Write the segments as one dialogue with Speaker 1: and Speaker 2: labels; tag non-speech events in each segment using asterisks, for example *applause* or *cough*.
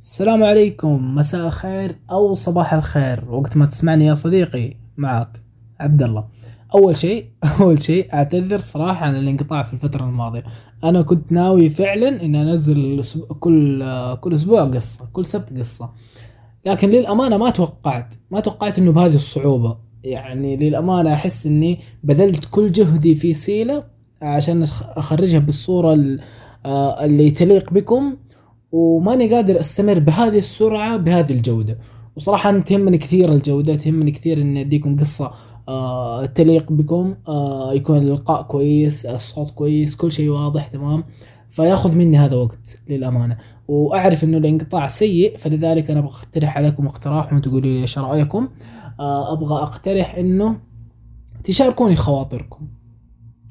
Speaker 1: السلام عليكم. مساء الخير أو صباح الخير وقت ما تسمعني يا صديقي معك عبد الله أول شيء *laughs* أول شيء أعتذر صراحة عن الانقطاع في الفترة الماضية. أنا كنت ناوي فعلا إني أنزل كل كل أسبوع قصة كل سبت قصة. لكن للأمانة ما توقعت ما توقعت إنه بهذه الصعوبة. يعني للأمانة أحس إني بذلت كل جهدي في سيلة عشان أخرجها بالصورة اللي تليق بكم. وماني قادر أستمر بهذه السرعة بهذه الجودة. وصراحة تهمني كثير الجودة تهمني كثير إني أديكم قصة آه تليق بكم آه يكون اللقاء كويس الصوت كويس كل شيء واضح تمام؟ فياخذ مني هذا وقت للأمانة. وأعرف إنه الإنقطاع سيء فلذلك أنا بقترح عليكم اقتراح وأنتم تقولوا لي إيش رأيكم. آه أبغى أقترح إنه تشاركوني خواطركم.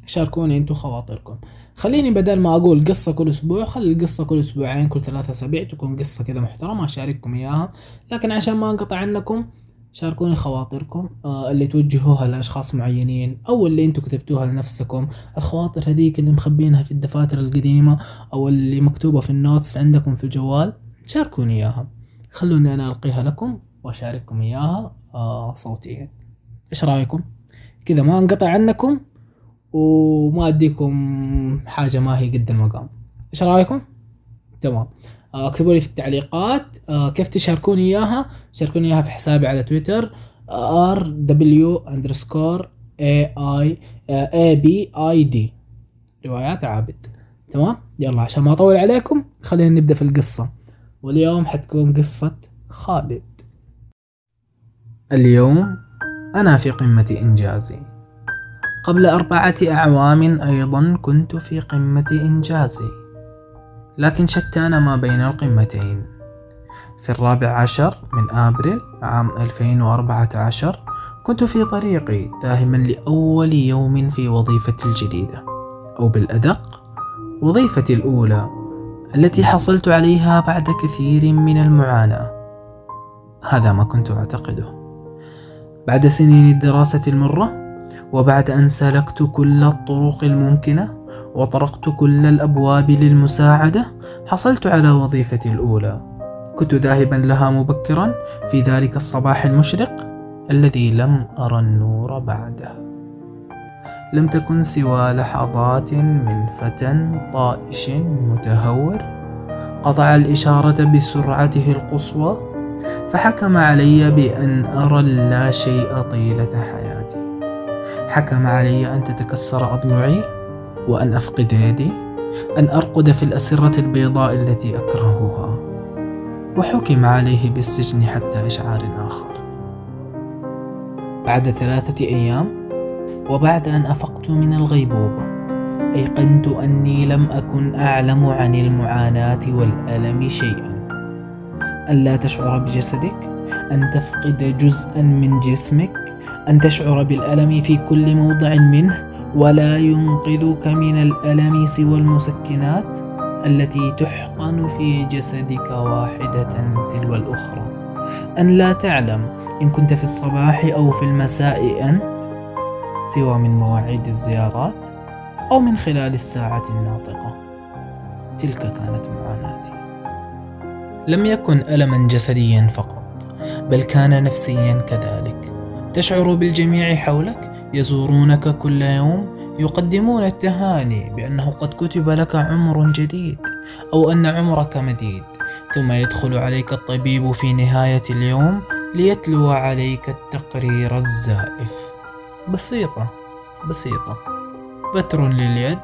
Speaker 1: شاركوني أنتم خواطركم. خليني بدل ما أقول قصة كل أسبوع خلي القصة كل أسبوعين كل ثلاثة أسابيع تكون قصة كذا محترمة أشارككم إياها. لكن عشان ما أنقطع عنكم شاركوني خواطركم آه اللي توجهوها لأشخاص معينين أو اللي أنتم كتبتوها لنفسكم. الخواطر هذيك اللي مخبينها في الدفاتر القديمة أو اللي مكتوبة في النوتس عندكم في الجوال شاركوني إياها. خلوني أنا ألقيها لكم وأشارككم إياها آه صوتيا. إيش رأيكم؟ كذا ما أنقطع عنكم وما أديكم حاجة ما هي قد المقام. إيش رأيكم؟ تمام. آه، اكتبوا لي في التعليقات آه، كيف تشاركوني إياها؟ شاركوني إياها في حسابي على تويتر R W underscore A A A B A D روايات عابد. تمام؟ يلا عشان ما أطول عليكم خلينا نبدأ في القصة. واليوم حتكون قصة خالد. اليوم أنا في قمة إنجازي. قبل أربعة أعوام أيضا كنت في قمة إنجازي لكن شتان ما بين القمتين. في الرابع عشر من آبريل عام 2014 كنت في طريقي ذاهبا لأول يوم في وظيفتي الجديدة أو بالأدق وظيفتي الأولى التي حصلت عليها بعد كثير من المعاناة. هذا ما كنت أعتقده. بعد سنين الدراسة المرة وبعد أن سلكت كل الطرق الممكنة وطرقت كل الأبواب للمساعدة حصلت على وظيفتي الأولى. كنت ذاهبا لها مبكرا في ذلك الصباح المشرق الذي لم أرى النور بعده. لم تكن سوى لحظات من فتى طائش متهور. قطع الإشارة بسرعته القصوى فحكم علي بأن أرى لا شيء طيلة حياتي. حكم علي أن تتكسر أضلعي وأن أفقد يدي أن أرقد في الأسرة البيضاء التي أكرهها وحكم عليه بالسجن حتى إشعار آخر. بعد ثلاثة أيام وبعد أن أفقت من الغيبوبة أيقنت أني لم أكن أعلم عن المعاناة والألم شيئا. أن لا تشعر بجسدك أن تفقد جزءا من جسمك أن تشعر بالألم في كل موضع منه ولا ينقذك من الألم سوى المسكنات التي تحقن في جسدك واحدة تلو الأخرى. أن لا تعلم إن كنت في الصباح أو في المساء أنت سوى من مواعيد الزيارات أو من خلال الساعة الناطقة. تلك كانت معاناتي. لم يكن ألما جسديا فقط بل كان نفسيا كذلك. تشعر بالجميع حولك يزورونك كل يوم يقدمون التهاني بأنه قد كتب لك عمر جديد أو أن عمرك مديد. ثم يدخل عليك الطبيب في نهاية اليوم ليتلو عليك التقرير الزائف. بسيطة بسيطة. بتر لليد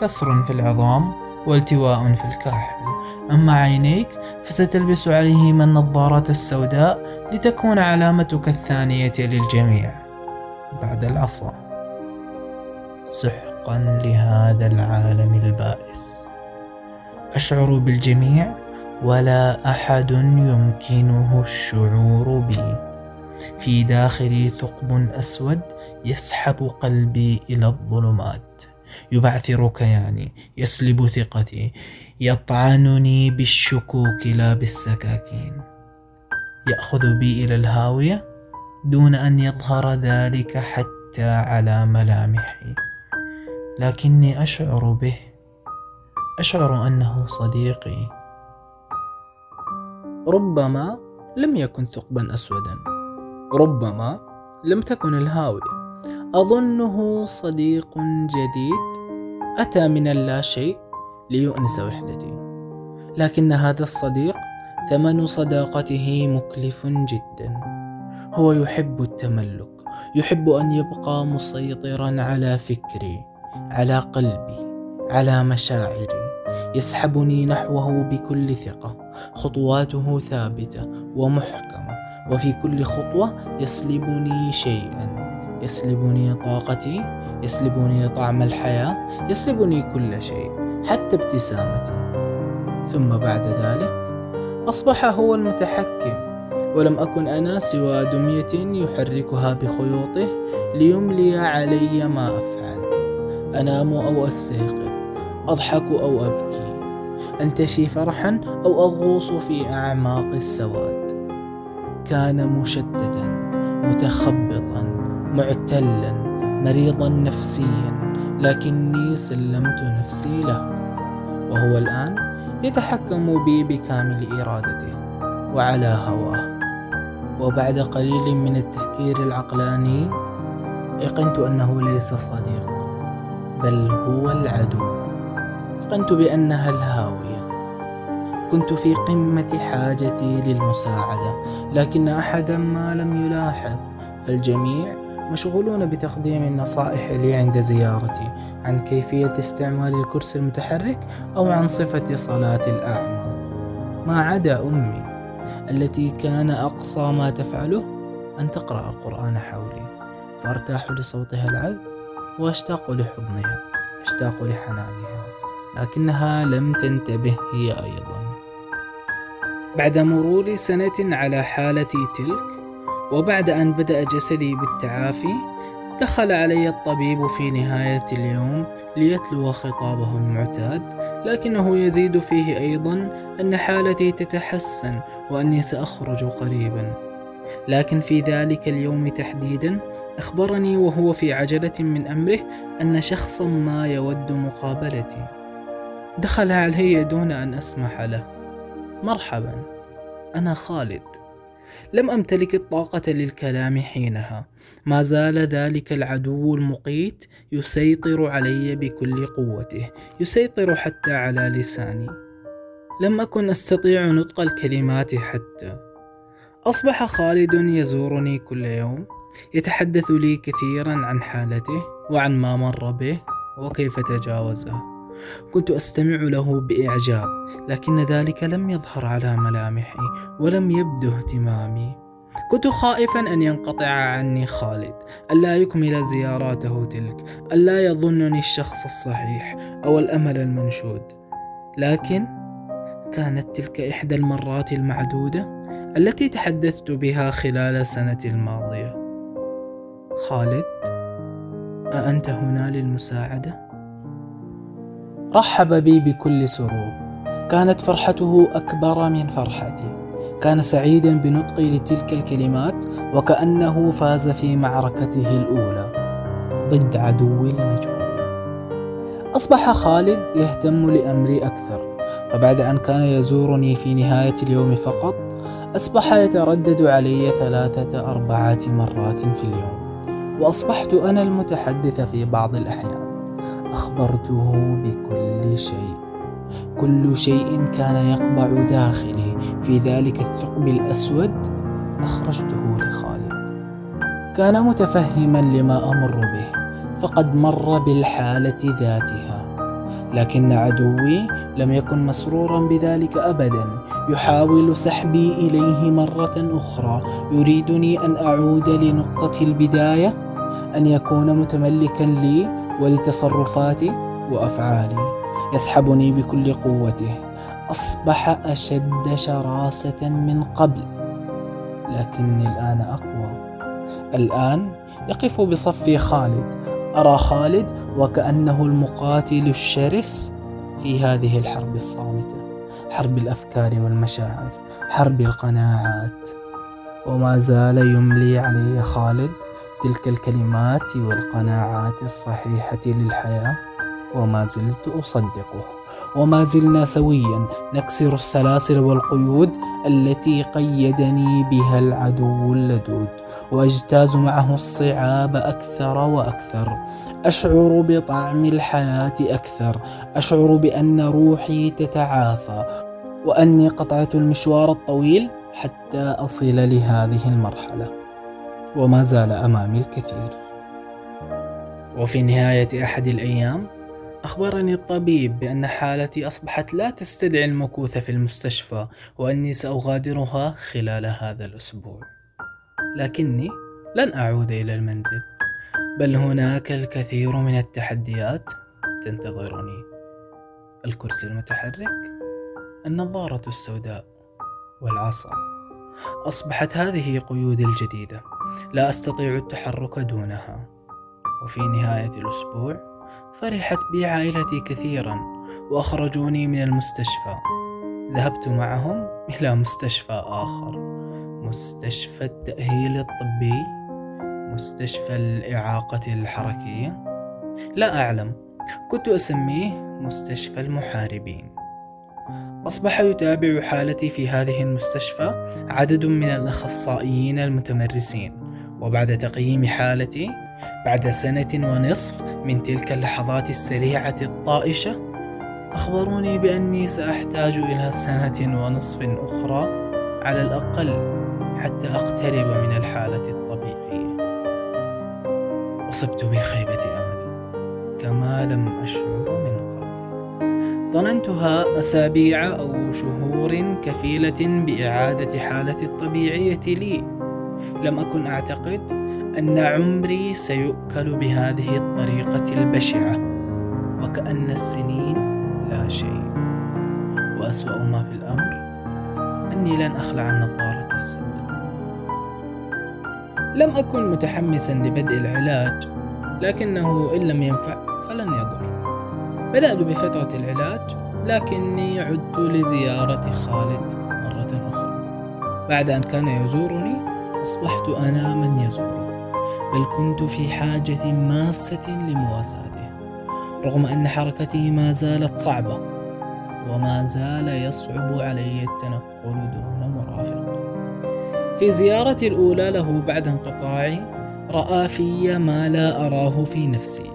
Speaker 1: كسر في العظام والتواء في الكاحل أما عينيك فستلبس عليهما النظارة السوداء لتكون علامتك الثانية للجميع. بعد العصا. سحقا لهذا العالم البائس. أشعر بالجميع ولا أحد يمكنه الشعور بي. في داخلي ثقب أسود يسحب قلبي إلى الظلمات. يبعثر كياني يسلب ثقتي يطعنني بالشكوك لا بالسكاكين. يأخذ بي إلى الهاوية دون أن يظهر ذلك حتى على ملامحي. لكني أشعر به أشعر أنه صديقي. ربما لم يكن ثقبا أسودا. ربما لم تكن الهاوية. أظنه صديق جديد. أتى من اللا شيء ليؤنس وحدتي. لكن هذا الصديق ثمن صداقته مكلف جدا. هو يحب التملك يحب أن يبقى مسيطرا على فكري على قلبي على مشاعري. يسحبني نحوه بكل ثقة خطواته ثابتة ومحكمة. وفي كل خطوة يسلبني شيئا. يسلبني طاقتي يسلبني طعم الحياة يسلبني كل شيء حتى ابتسامتي. ثم بعد ذلك أصبح هو المتحكم ولم أكن أنا سوى دمية يحركها بخيوطه ليملي علي ما أفعل. أنام أو أستيقظ أضحك أو أبكي أنتشي فرحا أو أغوص في أعماق السواد. كان مشتتا متخبطا معتلا مريضا نفسيا لكني سلمت نفسي له. وهو الآن يتحكم بي بكامل إرادته وعلى هواه. وبعد قليل من التفكير العقلاني ايقنت أنه ليس صديق بل هو العدو. ايقنت بأنها الهاوية. كنت في قمة حاجتي للمساعدة لكن أحدا ما لم يلاحظ فالجميع مشغولون بتقديم النصائح لي عند زيارتي عن كيفية استعمال الكرسي المتحرك أو عن صفة صلاة الاعمى ما عدا أمي التي كان أقصى ما تفعله أن تقرأ القرآن حولي. فأرتاح لصوتها العذب وأشتاق لحضنها أشتاق لحنانها لكنها لم تنتبه هي أيضا. بعد مرور سنة على حالتي تلك وبعد أن بدأ جسدي بالتعافي دخل علي الطبيب في نهاية اليوم ليتلو خطابه المعتاد لكنه يزيد فيه أيضا أن حالتي تتحسن وأني سأخرج قريبا. لكن في ذلك اليوم تحديدا أخبرني وهو في عجلة من أمره أن شخصا ما يود مقابلتي. دخل علي دون أن أسمح له. مرحبا أنا خالد. لم أمتلك الطاقة للكلام حينها. ما زال ذلك العدو المقيت يسيطر علي بكل قوته يسيطر حتى على لساني. لم أكن أستطيع نطق الكلمات حتى. أصبح خالد يزورني كل يوم يتحدث لي كثيرا عن حالته وعن ما مر به وكيف تجاوزه. كنت أستمع له بإعجاب لكن ذلك لم يظهر على ملامحي ولم يبدو اهتمامي. كنت خائفا أن ينقطع عني خالد ألا يكمل زياراته تلك ألا يظنني الشخص الصحيح أو الأمل المنشود. لكن كانت تلك إحدى المرات المعدودة التي تحدثت بها خلال السنة الماضية. خالد أأنت هنا للمساعدة؟ رحب بي بكل سرور. كانت فرحته أكبر من فرحتي. كان سعيدا بنطقي لتلك الكلمات وكأنه فاز في معركته الأولى. ضد عدوي المجهول. أصبح خالد يهتم لأمري أكثر. فبعد أن كان يزورني في نهاية اليوم فقط أصبح يتردد علي ثلاثة أربعة مرات في اليوم. وأصبحت أنا المتحدث في بعض الأحيان. أخبرته بكل شيء. كل شيء كان يقبع داخلي. في ذلك الثقب الأسود أخرجته لخالد. كان متفهما لما أمر به فقد مر بالحالة ذاتها. لكن عدوي لم يكن مسرورا بذلك ابدا. يحاول سحبي إليه مرة أخرى. يريدني أن أعود لنقطة البداية أن يكون متملكا لي ولتصرفاتي وأفعالي. يسحبني بكل قوته. أصبح أشد شراسة من قبل. لكني الآن أقوى. الآن يقف بصفي خالد. أرى خالد وكأنه المقاتل الشرس في هذه الحرب الصامتة. حرب الأفكار والمشاعر. حرب القناعات. وما زال يملي علي خالد تلك الكلمات والقناعات الصحيحة للحياة؟ وما زلت أصدقه. وما زلنا سويا نكسر السلاسل والقيود التي قيدني بها العدو اللدود. وأجتاز معه الصعاب أكثر وأكثر. أشعر بطعم الحياة أكثر. أشعر بأن روحي تتعافى. وأني قطعت المشوار الطويل حتى أصل لهذه المرحلة. وما زال أمامي الكثير. وفي نهاية أحد الأيام أخبرني الطبيب بأن حالتي أصبحت لا تستدعي المكوث في المستشفى وأني سأغادرها خلال هذا الأسبوع. لكني لن أعود إلى المنزل بل هناك الكثير من التحديات تنتظرني. الكرسي المتحرك النظارة السوداء والعصا. أصبحت هذه قيودي الجديدة. لا أستطيع التحرك دونها. وفي نهاية الأسبوع فرحت بي عائلتي كثيرا وأخرجوني من المستشفى. ذهبت معهم إلى مستشفى آخر. مستشفى التأهيل الطبي مستشفى الإعاقة الحركية. لا أعلم كنت أسميه مستشفى المحاربين. أصبح يتابع حالتي في هذه المستشفى عدد من الأخصائيين المتمرسين وبعد تقييم حالتي بعد سنة ونصف من تلك اللحظات السريعة الطائشة أخبروني بأني سأحتاج إلى سنة ونصف أخرى على الأقل حتى أقترب من الحالة الطبيعية. أصبت بخيبة أمل كما لم أشعر. ظننتها أسابيع أو شهور كفيلة بإعادة حالتي الطبيعية لي. لم أكن أعتقد أن عمري سيؤكل بهذه الطريقة البشعة وكأن السنين لا شيء. وأسوأ ما في الأمر أني لن أخلع النظارة السوداء. لم أكن متحمسا لبدء العلاج لكنه إن لم ينفع فلن بدأت بفترة العلاج لكني عدت لزيارة خالد مرة أخرى. بعد أن كان يزورني أصبحت أنا من يزوره بل كنت في حاجة ماسة لمواساته. رغم أن حركتي ما زالت صعبة وما زال يصعب علي التنقل دون مرافق. في زيارتي الأولى له بعد انقطاعي رأى في ما لا أراه في نفسي.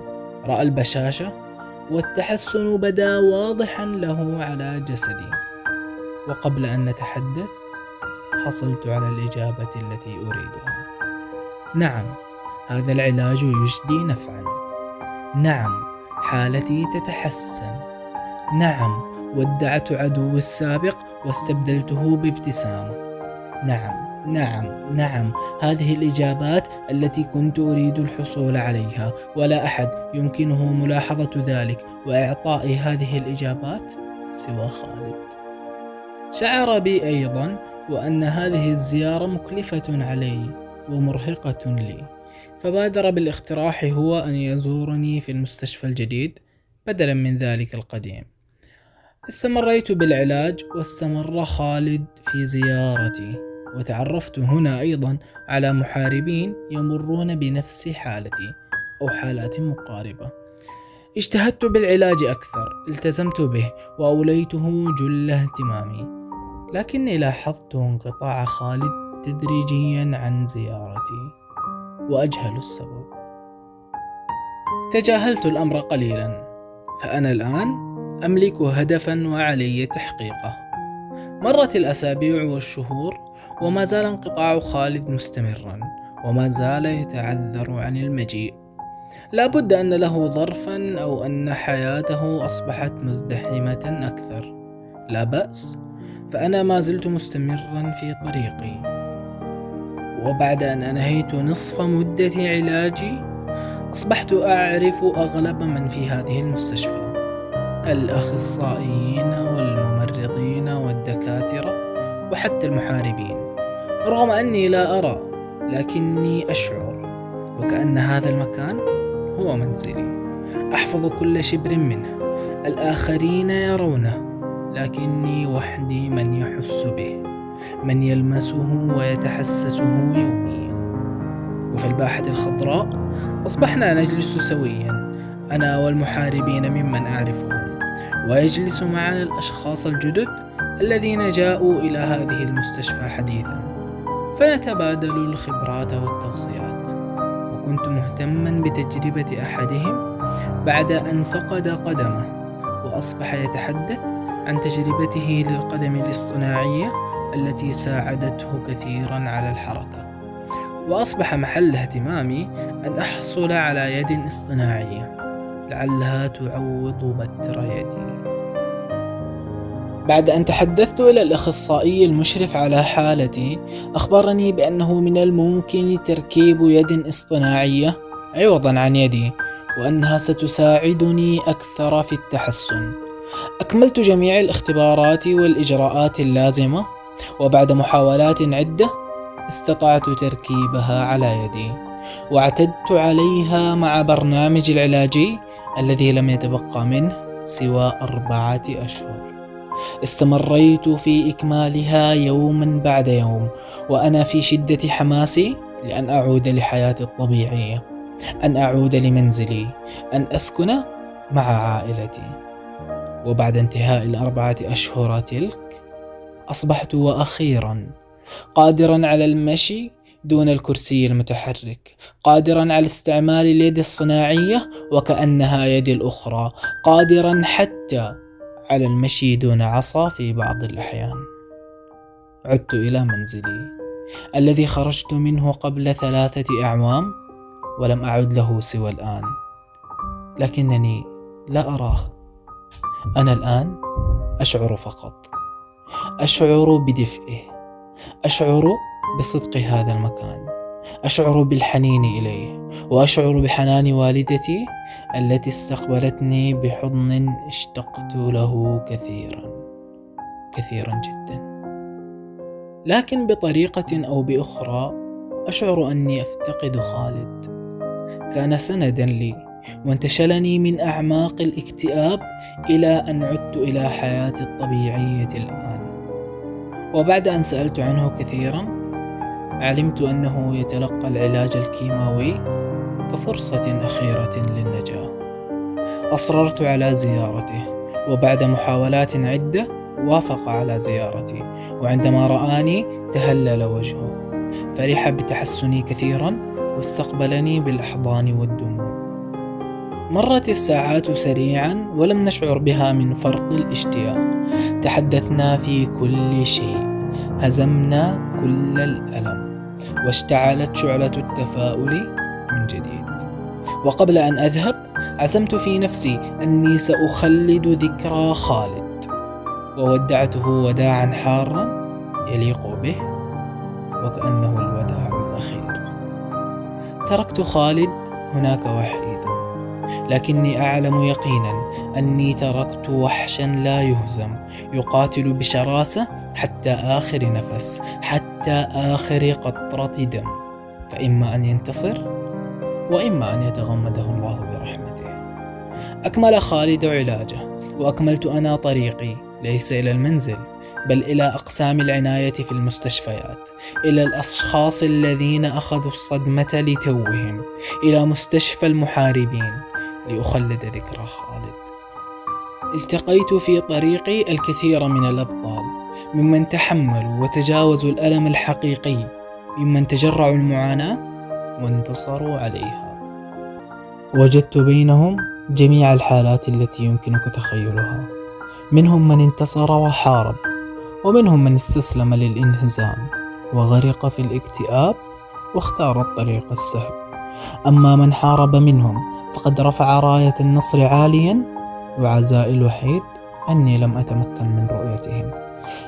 Speaker 1: رأى البشاشة والتحسن بدا واضحا له على جسدي. وقبل أن نتحدث حصلت على الإجابة التي أريدها. نعم هذا العلاج يجدي نفعا. نعم حالتي تتحسن. نعم ودعت عدوي السابق واستبدلته بابتسامة. نعم. نعم نعم. هذه الإجابات التي كنت أريد الحصول عليها ولا أحد يمكنه ملاحظة ذلك. وإعطائي هذه الإجابات سوى خالد. شعر بي أيضا وأن هذه الزيارة مكلفة علي ومرهقة لي. فبادر بالاقتراح هو أن يزورني في المستشفى الجديد بدلا من ذلك القديم. استمريت بالعلاج واستمر خالد في زيارتي. وتعرفت هنا أيضا على محاربين يمرون بنفس حالتي أو حالات مقاربة. اجتهدت بالعلاج أكثر التزمت به وأوليته جل اهتمامي. لكني لاحظت انقطاع خالد تدريجيا عن زيارتي وأجهل السبب. تجاهلت الأمر قليلا فأنا الآن أملك هدفا وعلي تحقيقه. مرت الأسابيع والشهور وما زال انقطاع خالد مستمرا وما زال يتعذر عن المجيء. لا بد أن له ظرفا أو أن حياته أصبحت مزدحمة أكثر. لا بأس فأنا ما زلت مستمرا في طريقي. وبعد أن أنهيت نصف مدة علاجي أصبحت أعرف أغلب من في هذه المستشفى. الأخصائيين والممرضين والدكاترة وحتى المحاربين. رغم أني لا أرى لكني أشعر وكأن هذا المكان هو منزلي. أحفظ كل شبر منه الآخرين يرونه لكني وحدي من يحس به من يلمسه ويتحسسه يوميا. وفي الباحة الخضراء أصبحنا نجلس سويا أنا والمحاربين ممن أعرفهم. ويجلس معنا الأشخاص الجدد الذين جاءوا إلى هذه المستشفى حديثا. فنتبادل الخبرات والتوصيات. وكنت مهتما بتجربة أحدهم بعد أن فقد قدمه وأصبح يتحدث عن تجربته للقدم الاصطناعية التي ساعدته كثيرا على الحركة. وأصبح محل اهتمامي أن أحصل على يد اصطناعية لعلها تعوض بتر يدي. بعد أن تحدثت إلى الأخصائي المشرف على حالتي أخبرني بأنه من الممكن تركيب يد اصطناعية عوضا عن يدي وأنها ستساعدني أكثر في التحسن. أكملت جميع الاختبارات والإجراءات اللازمة وبعد محاولات عدة استطعت تركيبها على يدي واعتدت عليها مع برنامج العلاجي الذي لم يتبقى منه سوى أربعة أشهر. استمريت في إكمالها يوما بعد يوم وأنا في شدة حماسي لأن أعود لحياتي الطبيعية أن أعود لمنزلي أن أسكن مع عائلتي. وبعد انتهاء الأربعة أشهر تلك أصبحت وأخيرا قادرا على المشي دون الكرسي المتحرك قادرا على استعمال اليد الصناعية وكأنها يدي الأخرى قادرا حتى على المشي دون عصا في بعض الأحيان. عدت إلى منزلي الذي خرجت منه قبل ثلاثة أعوام ولم أعد له سوى الآن. لكنني لا أراه. أنا الآن أشعر فقط. أشعر بدفئه. أشعر بصدق هذا المكان. أشعر بالحنين إليه. وأشعر بحنان والدتي التي استقبلتني بحضن اشتقت له كثيرا كثيرا جدا. لكن بطريقة أو بأخرى أشعر أني أفتقد خالد. كان سندا لي وانتشلني من أعماق الاكتئاب إلى أن عدت إلى حياتي الطبيعية الآن. وبعد أن سألت عنه كثيرا علمت أنه يتلقى العلاج الكيماوي كفرصة أخيرة للنجاة. أصررت على زيارته وبعد محاولات عدة وافق على زيارتي وعندما رآني تهلل وجهه. فرح بتحسني كثيرا واستقبلني بالأحضان والدموع. مرت الساعات سريعا ولم نشعر بها من فرط الاشتياق. تحدثنا في كل شيء هزمنا كل الألم واشتعلت شعلة التفاؤل جديد. وقبل أن أذهب عزمت في نفسي أني سأخلد ذكرى خالد. وودعته وداعا حارا يليق به وكأنه الوداع الأخير. تركت خالد هناك وحيدا لكني أعلم يقينا أني تركت وحشا لا يهزم يقاتل بشراسة حتى آخر نفس حتى آخر قطرة دم. فإما أن ينتصر وإما أن يتغمده الله برحمته. أكمل خالد علاجه وأكملت أنا طريقي ليس إلى المنزل بل إلى أقسام العناية في المستشفيات إلى الأشخاص الذين أخذوا الصدمة لتوهم إلى مستشفى المحاربين لأخلد ذكرى خالد. التقيت في طريقي الكثير من الأبطال ممن تحملوا وتجاوزوا الألم الحقيقي ممن تجرعوا المعاناة وانتصروا عليها. وجدت بينهم جميع الحالات التي يمكنك تخيلها. منهم من انتصر وحارب ومنهم من استسلم للإنهزام وغرق في الاكتئاب واختار الطريق السهل. أما من حارب منهم فقد رفع راية النصر عاليا وعزائي الوحيد أني لم أتمكن من رؤيتهم.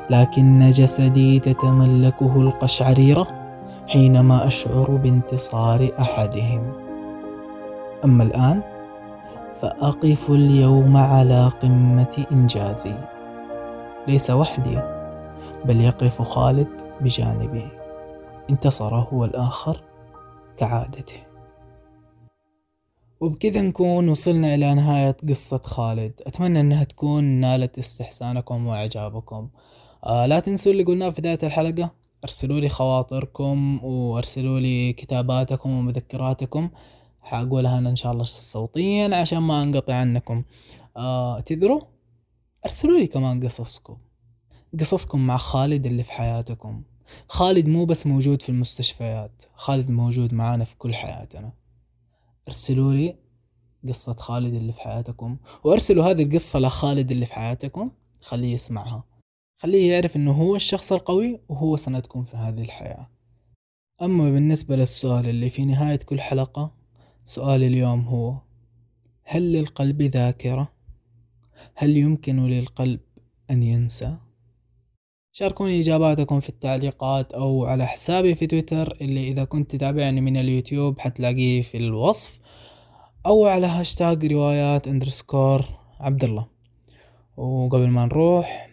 Speaker 1: لكن جسدي تتملكه القشعريرة. حينما أشعر بانتصار أحدهم. أما الآن فأقف اليوم على قمة إنجازي. ليس وحدي بل يقف خالد بجانبي. انتصر هو الآخر كعادته. وبكذا نكون وصلنا إلى نهاية قصة خالد. أتمنى أنها تكون نالت استحسانكم وإعجابكم. آه لا تنسوا اللي قلناه في بداية الحلقة. ارسلوا لي خواطركم وارسلوا لي كتاباتكم ومذكراتكم. حاقولها أنا إن شاء الله صوتيا عشان ما أنقطع عنكم. آه تدروا ارسلوا لي كمان قصصكم. قصصكم مع خالد اللي في حياتكم. خالد مو بس موجود في المستشفيات خالد موجود معانا في كل حياتنا. ارسلوا لي قصة خالد اللي في حياتكم. وارسلوا هذه القصة لخالد اللي في حياتكم. خليه يسمعها. خليه يعرف إنه هو الشخص القوي وهو سندكم في هذه الحياة أما بالنسبة للسؤال اللي في نهاية كل حلقة سؤال اليوم هو هل للقلب ذاكرة؟ هل يمكن للقلب أن ينسى؟ شاركوني إجاباتكم في التعليقات أو على حسابي في تويتر اللي إذا كنت تتابعني من اليوتيوب حتلاقيه في الوصف أو على هاشتاج روايات أندرسكور عبد الله وقبل ما نروح